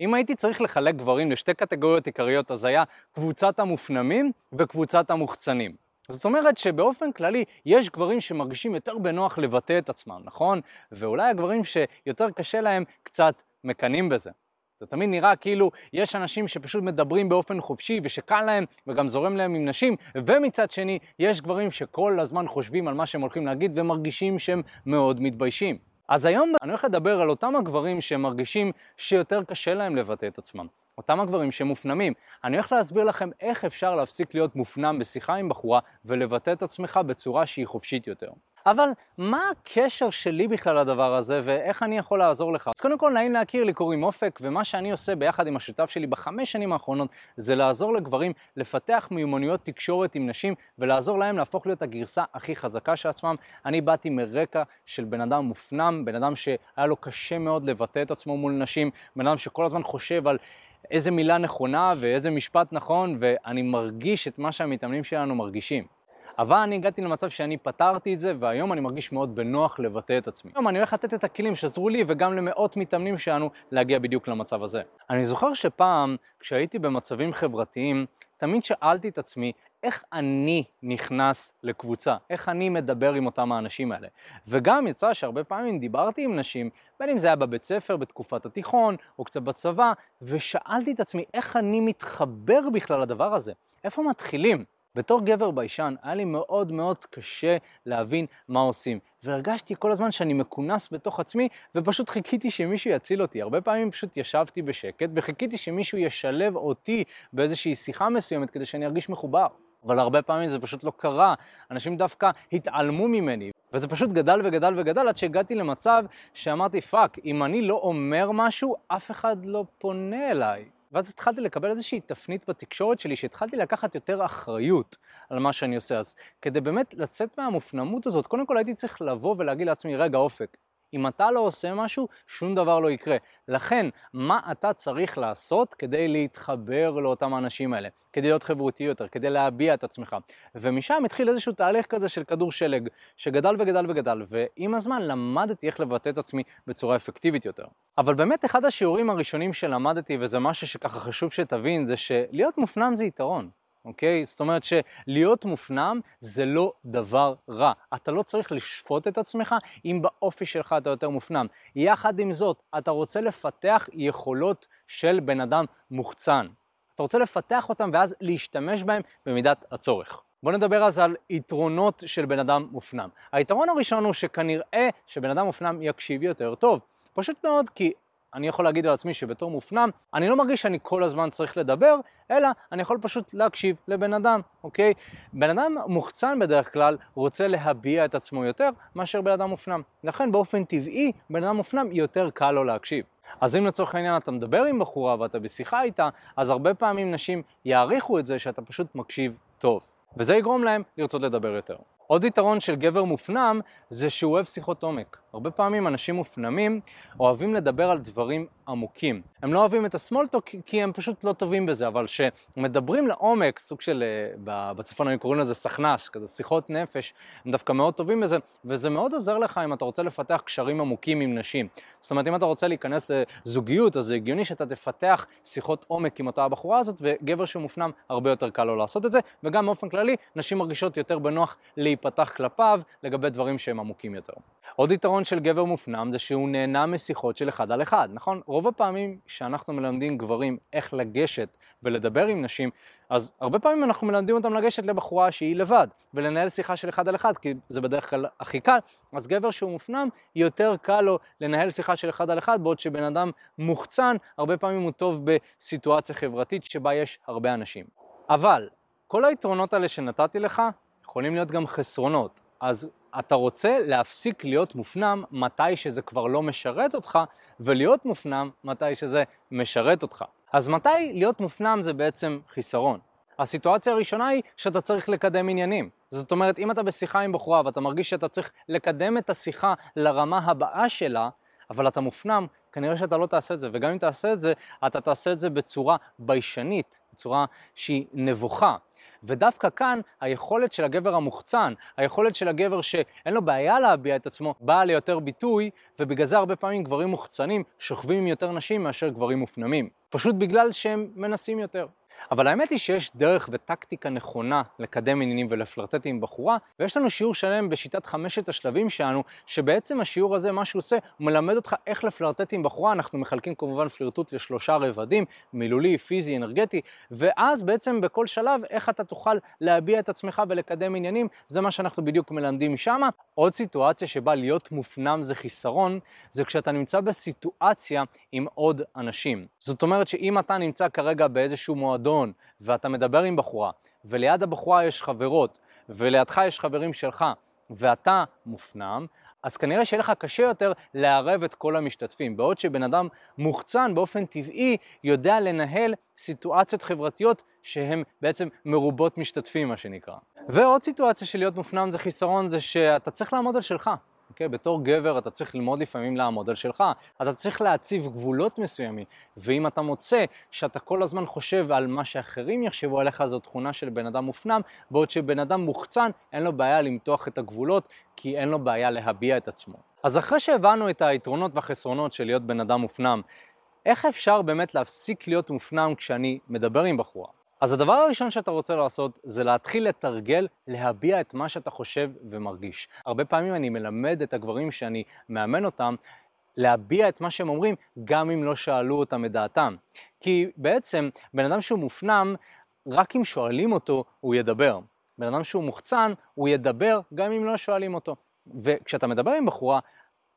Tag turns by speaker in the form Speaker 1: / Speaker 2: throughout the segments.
Speaker 1: אם הייתי צריך לחלק גברים לשתי קטגוריות עיקריות, אז היה קבוצת המופנמים וקבוצת המוחצנים. זאת אומרת שבאופן כללי יש גברים שמרגישים יותר בנוח לבטא את עצמם, נכון? ואולי הגברים שיותר קשה להם קצת מקנאים בזה. זה תמיד נראה כאילו יש אנשים שפשוט מדברים באופן חופשי ושקל להם וגם זורם להם עם נשים, ומצד שני יש גברים שכל הזמן חושבים על מה שהם הולכים להגיד ומרגישים שהם מאוד מתביישים. אז היום אני הולך לדבר על אותם הגברים שמרגישים שיותר קשה להם לבטא את עצמם. אותם הגברים שמופנמים. אני הולך להסביר לכם איך אפשר להפסיק להיות מופנם בשיחה עם בחורה ולבטא את עצמך בצורה שהיא חופשית יותר. אבל מה הקשר שלי בכלל לדבר הזה ואיך אני יכול לעזור לך? אז קודם כל נעים להכיר לי קוראים אופק ומה שאני עושה ביחד עם השותף שלי בחמש שנים האחרונות זה לעזור לגברים לפתח מיומנויות תקשורת עם נשים ולעזור להם להפוך להיות הגרסה הכי חזקה של עצמם. אני באתי מרקע של בן אדם מופנם, בן אדם שהיה לו קשה מאוד לבטא את עצמו מול נשים, בן אדם שכל הזמן חושב על איזה מילה נכונה ואיזה משפט נכון ואני מרגיש את מה שהמתאמנים שלנו מרגישים. אבל אני הגעתי למצב שאני פתרתי את זה, והיום אני מרגיש מאוד בנוח לבטא את עצמי. היום אני הולך לתת את הכלים שעזרו לי וגם למאות מתאמנים שלנו להגיע בדיוק למצב הזה. אני זוכר שפעם, כשהייתי במצבים חברתיים, תמיד שאלתי את עצמי, איך אני נכנס לקבוצה? איך אני מדבר עם אותם האנשים האלה? וגם יצא שהרבה פעמים דיברתי עם נשים, בין אם זה היה בבית ספר, בתקופת התיכון, או קצת בצבא, ושאלתי את עצמי, איך אני מתחבר בכלל לדבר הזה? איפה מתחילים? בתור גבר ביישן היה לי מאוד מאוד קשה להבין מה עושים. והרגשתי כל הזמן שאני מכונס בתוך עצמי, ופשוט חיכיתי שמישהו יציל אותי. הרבה פעמים פשוט ישבתי בשקט, וחיכיתי שמישהו ישלב אותי באיזושהי שיחה מסוימת כדי שאני ארגיש מחובר. אבל הרבה פעמים זה פשוט לא קרה, אנשים דווקא התעלמו ממני, וזה פשוט גדל וגדל וגדל עד שהגעתי למצב שאמרתי, fuck, אם אני לא אומר משהו, אף אחד לא פונה אליי. ואז התחלתי לקבל איזושהי תפנית בתקשורת שלי, שהתחלתי לקחת יותר אחריות על מה שאני עושה. אז כדי באמת לצאת מהמופנמות הזאת, קודם כל הייתי צריך לבוא ולהגיד לעצמי, רגע אופק, אם אתה לא עושה משהו, שום דבר לא יקרה. לכן, מה אתה צריך לעשות כדי להתחבר לאותם האנשים האלה? כדי להיות חברותי יותר, כדי להביע את עצמך. ומשם התחיל איזשהו תהליך כזה של כדור שלג, שגדל וגדל וגדל, ועם הזמן למדתי איך לבטא את עצמי בצורה אפקטיבית יותר. אבל באמת אחד השיעורים הראשונים שלמדתי, וזה משהו שככה חשוב שתבין, זה שלהיות מופנם זה יתרון. אוקיי? זאת אומרת שלהיות מופנם זה לא דבר רע. אתה לא צריך לשפוט את עצמך אם באופי שלך אתה יותר מופנם. יחד עם זאת, אתה רוצה לפתח יכולות של בן אדם מוחצן. אתה רוצה לפתח אותם ואז להשתמש בהם במידת הצורך. בואו נדבר אז על יתרונות של בן אדם מופנם. היתרון הראשון הוא שכנראה שבן אדם מופנם יקשיב יותר טוב. פשוט מאוד כי אני יכול להגיד על עצמי שבתור מופנם, אני לא מרגיש שאני כל הזמן צריך לדבר, אלא אני יכול פשוט להקשיב לבן אדם, אוקיי? בן אדם מוחצן בדרך כלל רוצה להביע את עצמו יותר מאשר בן אדם מופנם. לכן באופן טבעי, בן אדם מופנם יותר קל לו להקשיב. אז אם לצורך העניין אתה מדבר עם בחורה ואתה בשיחה איתה, אז הרבה פעמים נשים יעריכו את זה שאתה פשוט מקשיב טוב. וזה יגרום להם לרצות לדבר יותר. עוד יתרון של גבר מופנם זה שהוא אוהב שיחות עומק. הרבה פעמים אנשים מופנמים אוהבים לדבר על דברים עמוקים. הם לא אוהבים את הסמולטוק כי הם פשוט לא טובים בזה, אבל כשמדברים לעומק, סוג של, אה, בצפון אני קוראים לזה סכנ"ש, כזה שיחות נפש, הם דווקא מאוד טובים בזה, וזה מאוד עוזר לך אם אתה רוצה לפתח קשרים עמוקים עם נשים. זאת אומרת, אם אתה רוצה להיכנס לזוגיות, אז זה הגיוני שאתה תפתח שיחות עומק עם אותה הבחורה הזאת, וגבר שהוא מופנם, הרבה יותר קל לו לעשות את זה, וגם באופן כללי, נשים מרגישות יותר בנוח להיפתח כלפיו לגבי דברים שהם עמוקים יותר. עוד יתרון של גבר מופנם זה שהוא נהנה משיחות של אחד על אחד, נכון? רוב הפעמים שאנחנו מלמדים גברים איך לגשת ולדבר עם נשים, אז הרבה פעמים אנחנו מלמדים אותם לגשת לבחורה שהיא לבד, ולנהל שיחה של אחד על אחד, כי זה בדרך כלל הכי קל. אז גבר שהוא מופנם, יותר קל לו לנהל שיחה של אחד על אחד, בעוד שבן אדם מוחצן, הרבה פעמים הוא טוב בסיטואציה חברתית שבה יש הרבה אנשים. אבל, כל היתרונות האלה שנתתי לך, יכולים להיות גם חסרונות. אז אתה רוצה להפסיק להיות מופנם מתי שזה כבר לא משרת אותך, ולהיות מופנם מתי שזה משרת אותך. אז מתי להיות מופנם זה בעצם חיסרון. הסיטואציה הראשונה היא שאתה צריך לקדם עניינים. זאת אומרת, אם אתה בשיחה עם בחורה ואתה מרגיש שאתה צריך לקדם את השיחה לרמה הבאה שלה, אבל אתה מופנם, כנראה שאתה לא תעשה את זה, וגם אם תעשה את זה, אתה תעשה את זה בצורה ביישנית, בצורה שהיא נבוכה. ודווקא כאן היכולת של הגבר המוחצן, היכולת של הגבר שאין לו בעיה להביע את עצמו, באה ליותר ביטוי, ובגלל זה הרבה פעמים גברים מוחצנים שוכבים עם יותר נשים מאשר גברים מופנמים. פשוט בגלל שהם מנסים יותר. אבל האמת היא שיש דרך וטקטיקה נכונה לקדם עניינים ולפלרטט עם בחורה, ויש לנו שיעור שלם בשיטת חמשת השלבים שלנו, שבעצם השיעור הזה, מה שהוא עושה, הוא מלמד אותך איך לפלרטט עם בחורה, אנחנו מחלקים כמובן פלירטוט לשלושה רבדים, מילולי, פיזי, אנרגטי, ואז בעצם בכל שלב, איך אתה תוכל להביע את עצמך ולקדם עניינים, זה מה שאנחנו בדיוק מלמדים שמה. עוד סיטואציה שבה להיות מופנם זה חיסרון, זה כשאתה נמצא בסיטואציה עם עוד אנשים. זאת אומרת שאם אתה נמצא כרגע באיזשהו מועדון ואתה מדבר עם בחורה, וליד הבחורה יש חברות, ולידך יש חברים שלך, ואתה מופנם, אז כנראה שיהיה לך קשה יותר לערב את כל המשתתפים. בעוד שבן אדם מוחצן באופן טבעי יודע לנהל סיטואציות חברתיות שהן בעצם מרובות משתתפים, מה שנקרא. ועוד סיטואציה של להיות מופנם זה חיסרון, זה שאתה צריך לעמוד על שלך. אוקיי? בתור גבר אתה צריך ללמוד לפעמים לעמוד על שלך, אתה צריך להציב גבולות מסוימים, ואם אתה מוצא שאתה כל הזמן חושב על מה שאחרים יחשבו עליך, זו תכונה של בן אדם מופנם, בעוד שבן אדם מוחצן אין לו בעיה למתוח את הגבולות, כי אין לו בעיה להביע את עצמו. אז אחרי שהבנו את היתרונות והחסרונות של להיות בן אדם מופנם, איך אפשר באמת להפסיק להיות מופנם כשאני מדבר עם בחורה? אז הדבר הראשון שאתה רוצה לעשות זה להתחיל לתרגל להביע את מה שאתה חושב ומרגיש. הרבה פעמים אני מלמד את הגברים שאני מאמן אותם להביע את מה שהם אומרים גם אם לא שאלו אותם את דעתם. כי בעצם בן אדם שהוא מופנם, רק אם שואלים אותו הוא ידבר. בן אדם שהוא מוחצן, הוא ידבר גם אם לא שואלים אותו. וכשאתה מדבר עם בחורה,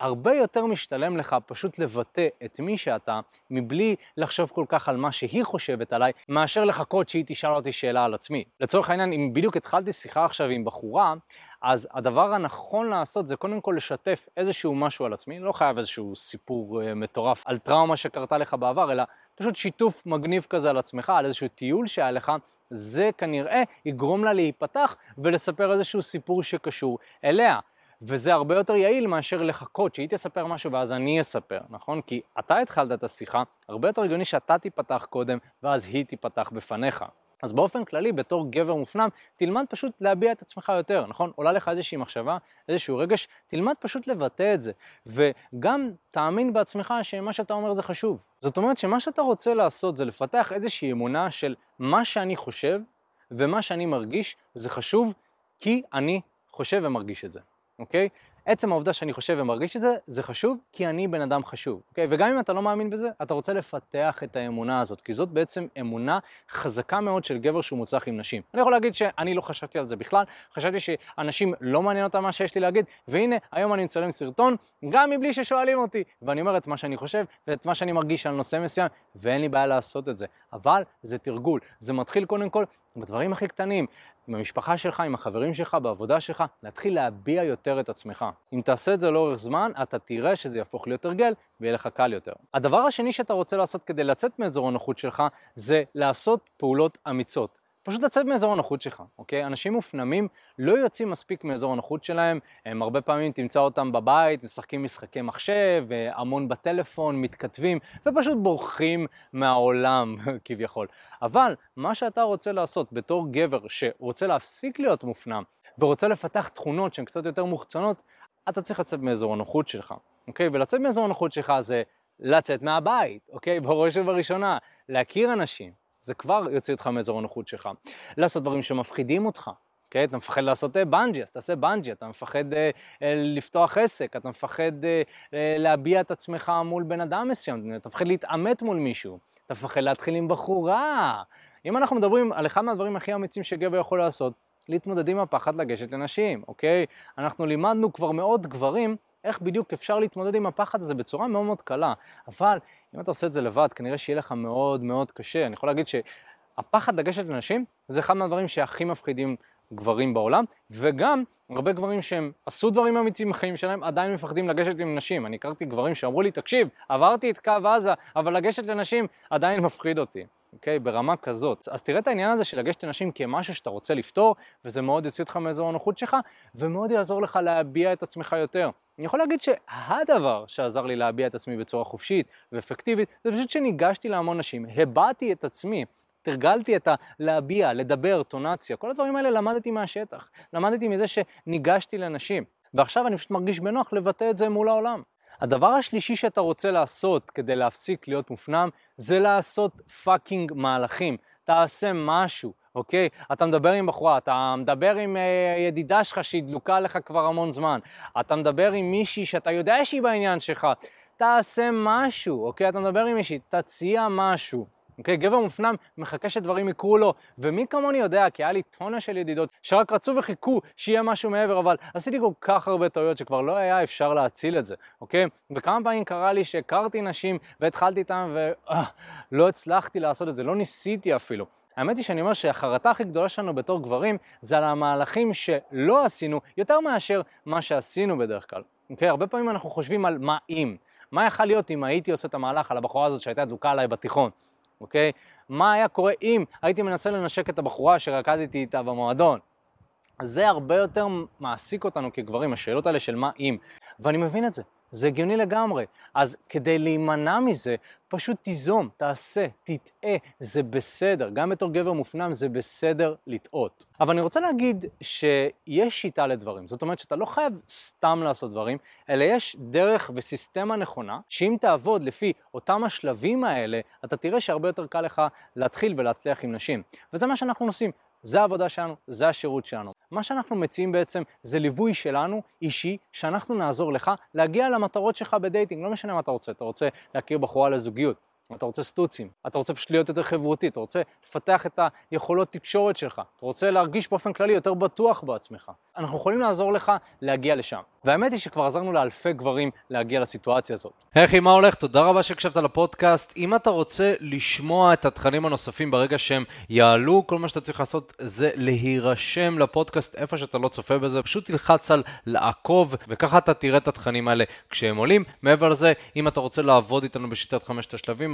Speaker 1: הרבה יותר משתלם לך פשוט לבטא את מי שאתה, מבלי לחשוב כל כך על מה שהיא חושבת עליי, מאשר לחכות שהיא תשאל אותי שאלה על עצמי. לצורך העניין, אם בדיוק התחלתי שיחה עכשיו עם בחורה, אז הדבר הנכון לעשות זה קודם כל לשתף איזשהו משהו על עצמי, לא חייב איזשהו סיפור uh, מטורף על טראומה שקרתה לך בעבר, אלא פשוט שיתוף מגניב כזה על עצמך, על איזשהו טיול שהיה לך, זה כנראה יגרום לה להיפתח ולספר איזשהו סיפור שקשור אליה. וזה הרבה יותר יעיל מאשר לחכות שהיא תספר משהו ואז אני אספר, נכון? כי אתה התחלת את השיחה, הרבה יותר הגיוני שאתה תיפתח קודם ואז היא תיפתח בפניך. אז באופן כללי, בתור גבר מופנם, תלמד פשוט להביע את עצמך יותר, נכון? עולה לך איזושהי מחשבה, איזשהו רגש, תלמד פשוט לבטא את זה. וגם תאמין בעצמך שמה שאתה אומר זה חשוב. זאת אומרת שמה שאתה רוצה לעשות זה לפתח איזושהי אמונה של מה שאני חושב ומה שאני מרגיש זה חשוב כי אני חושב ומרגיש את זה. אוקיי? עצם העובדה שאני חושב ומרגיש את זה, זה חשוב כי אני בן אדם חשוב, אוקיי? וגם אם אתה לא מאמין בזה, אתה רוצה לפתח את האמונה הזאת, כי זאת בעצם אמונה חזקה מאוד של גבר שהוא מוצלח עם נשים. אני יכול להגיד שאני לא חשבתי על זה בכלל, חשבתי שאנשים לא מעניין אותם מה שיש לי להגיד, והנה, היום אני מצלם סרטון, גם מבלי ששואלים אותי, ואני אומר את מה שאני חושב ואת מה שאני מרגיש על נושא מסוים, ואין לי בעיה לעשות את זה. אבל זה תרגול, זה מתחיל קודם כל בדברים הכי קטנים, עם המשפחה שלך, עם החברים שלך, בעבודה שלך, להתחיל להביע יותר את עצמך. אם תעשה את זה לאורך זמן, אתה תראה שזה יהפוך להיות הרגל ויהיה לך קל יותר. הדבר השני שאתה רוצה לעשות כדי לצאת מאזור הנוחות שלך, זה לעשות פעולות אמיצות. פשוט לצאת מאזור הנוחות שלך, אוקיי? אנשים מופנמים לא יוצאים מספיק מאזור הנוחות שלהם, הם הרבה פעמים תמצא אותם בבית, משחקים משחקי מחשב, המון בטלפון, מתכתבים, ופשוט בורחים מהעולם כביכול. אבל מה שאתה רוצה לעשות בתור גבר שרוצה להפסיק להיות מופנם ורוצה לפתח תכונות שהן קצת יותר מוחצנות, אתה צריך לצאת מאזור הנוחות שלך, אוקיי? ולצאת מאזור הנוחות שלך זה לצאת מהבית, אוקיי? בראש ובראשונה, להכיר אנשים, זה כבר יוציא אותך מאזור הנוחות שלך. לעשות דברים שמפחידים אותך, אוקיי? אתה מפחד לעשות אה, בנג'י, אז תעשה בנג'י, אתה מפחד אה, אה, לפתוח עסק, אתה מפחד אה, אה, להביע את עצמך מול בן אדם מסוים, אתה מפחד להתעמת מול מישהו. אתה מפחד להתחיל עם בחורה. אם אנחנו מדברים על אחד מהדברים הכי אמיצים שגבר יכול לעשות, להתמודד עם הפחד לגשת לנשים, אוקיי? אנחנו לימדנו כבר מאות גברים איך בדיוק אפשר להתמודד עם הפחד הזה בצורה מאוד מאוד קלה, אבל אם אתה עושה את זה לבד, כנראה שיהיה לך מאוד מאוד קשה. אני יכול להגיד שהפחד לגשת לנשים זה אחד מהדברים שהכי מפחידים גברים בעולם, וגם הרבה גברים שהם עשו דברים אמיצים בחיים שלהם, עדיין מפחדים לגשת עם נשים. אני הכרתי גברים שאמרו לי, תקשיב, עברתי את קו עזה, אבל לגשת לנשים עדיין מפחיד אותי, אוקיי? ברמה כזאת. אז תראה את העניין הזה של לגשת לנשים כמשהו שאתה רוצה לפתור, וזה מאוד יוציא אותך מאזור הנוחות שלך, ומאוד יעזור לך להביע את עצמך יותר. אני יכול להגיד שהדבר שעזר לי להביע את עצמי בצורה חופשית ואפקטיבית, זה פשוט שניגשתי להמון נשים, הבעתי את עצמי. תרגלתי את הלהביע, לדבר, טונציה, כל הדברים האלה למדתי מהשטח. למדתי מזה שניגשתי לנשים, ועכשיו אני פשוט מרגיש בנוח לבטא את זה מול העולם. הדבר השלישי שאתה רוצה לעשות כדי להפסיק להיות מופנם, זה לעשות fucking מהלכים. תעשה משהו, אוקיי? אתה מדבר עם בחורה, אתה מדבר עם אה, ידידה שלך שהיא דלוקה לך כבר המון זמן, אתה מדבר עם מישהי שאתה יודע שהיא בעניין שלך, תעשה משהו, אוקיי? אתה מדבר עם מישהי, תציע משהו. אוקיי? גבר מופנם מחכה שדברים יקרו לו, ומי כמוני יודע, כי היה לי טונה של ידידות שרק רצו וחיכו שיהיה משהו מעבר, אבל עשיתי כל כך הרבה טעויות שכבר לא היה אפשר להציל את זה, אוקיי? וכמה פעמים קרה לי שהכרתי נשים והתחלתי איתן ולא הצלחתי לעשות את זה, לא ניסיתי אפילו. האמת היא שאני אומר שהחרטה הכי גדולה שלנו בתור גברים זה על המהלכים שלא עשינו יותר מאשר מה שעשינו בדרך כלל. אוקיי? הרבה פעמים אנחנו חושבים על מה אם. מה יכול להיות אם הייתי עושה את המהלך על הבחורה הזאת שהייתה דלוקה עליי בתיכון? אוקיי? מה היה קורה אם הייתי מנסה לנשק את הבחורה שרקדתי איתה במועדון? זה הרבה יותר מעסיק אותנו כגברים, השאלות האלה של מה אם. ואני מבין את זה, זה הגיוני לגמרי. אז כדי להימנע מזה, פשוט תיזום, תעשה, תטעה, זה בסדר. גם בתור גבר מופנם זה בסדר לטעות. אבל אני רוצה להגיד שיש שיטה לדברים. זאת אומרת שאתה לא חייב סתם לעשות דברים, אלא יש דרך וסיסטמה נכונה, שאם תעבוד לפי אותם השלבים האלה, אתה תראה שהרבה יותר קל לך להתחיל ולהצליח עם נשים. וזה מה שאנחנו עושים. זה העבודה שלנו, זה השירות שלנו. מה שאנחנו מציעים בעצם זה ליווי שלנו, אישי, שאנחנו נעזור לך להגיע למטרות שלך בדייטינג, לא משנה מה אתה רוצה, אתה רוצה להכיר בחורה לזוגיות, אתה רוצה סטוצים, אתה רוצה פשוט להיות יותר חברותי, אתה רוצה לפתח את היכולות תקשורת שלך, אתה רוצה להרגיש באופן כללי יותר בטוח בעצמך. אנחנו יכולים לעזור לך להגיע לשם. והאמת היא שכבר עזרנו לאלפי גברים להגיע לסיטואציה הזאת.
Speaker 2: היי אחי, מה הולך? תודה רבה שהקשבת לפודקאסט. אם אתה רוצה לשמוע את התכנים הנוספים ברגע שהם יעלו, כל מה שאתה צריך לעשות זה להירשם לפודקאסט איפה שאתה לא צופה בזה, פשוט תלחץ על לעקוב, וככה אתה תראה את התכנים האלה כשהם עולים. מעבר לזה, אם אתה רוצה לעבוד איתנו בשיטת חמשת השלבים,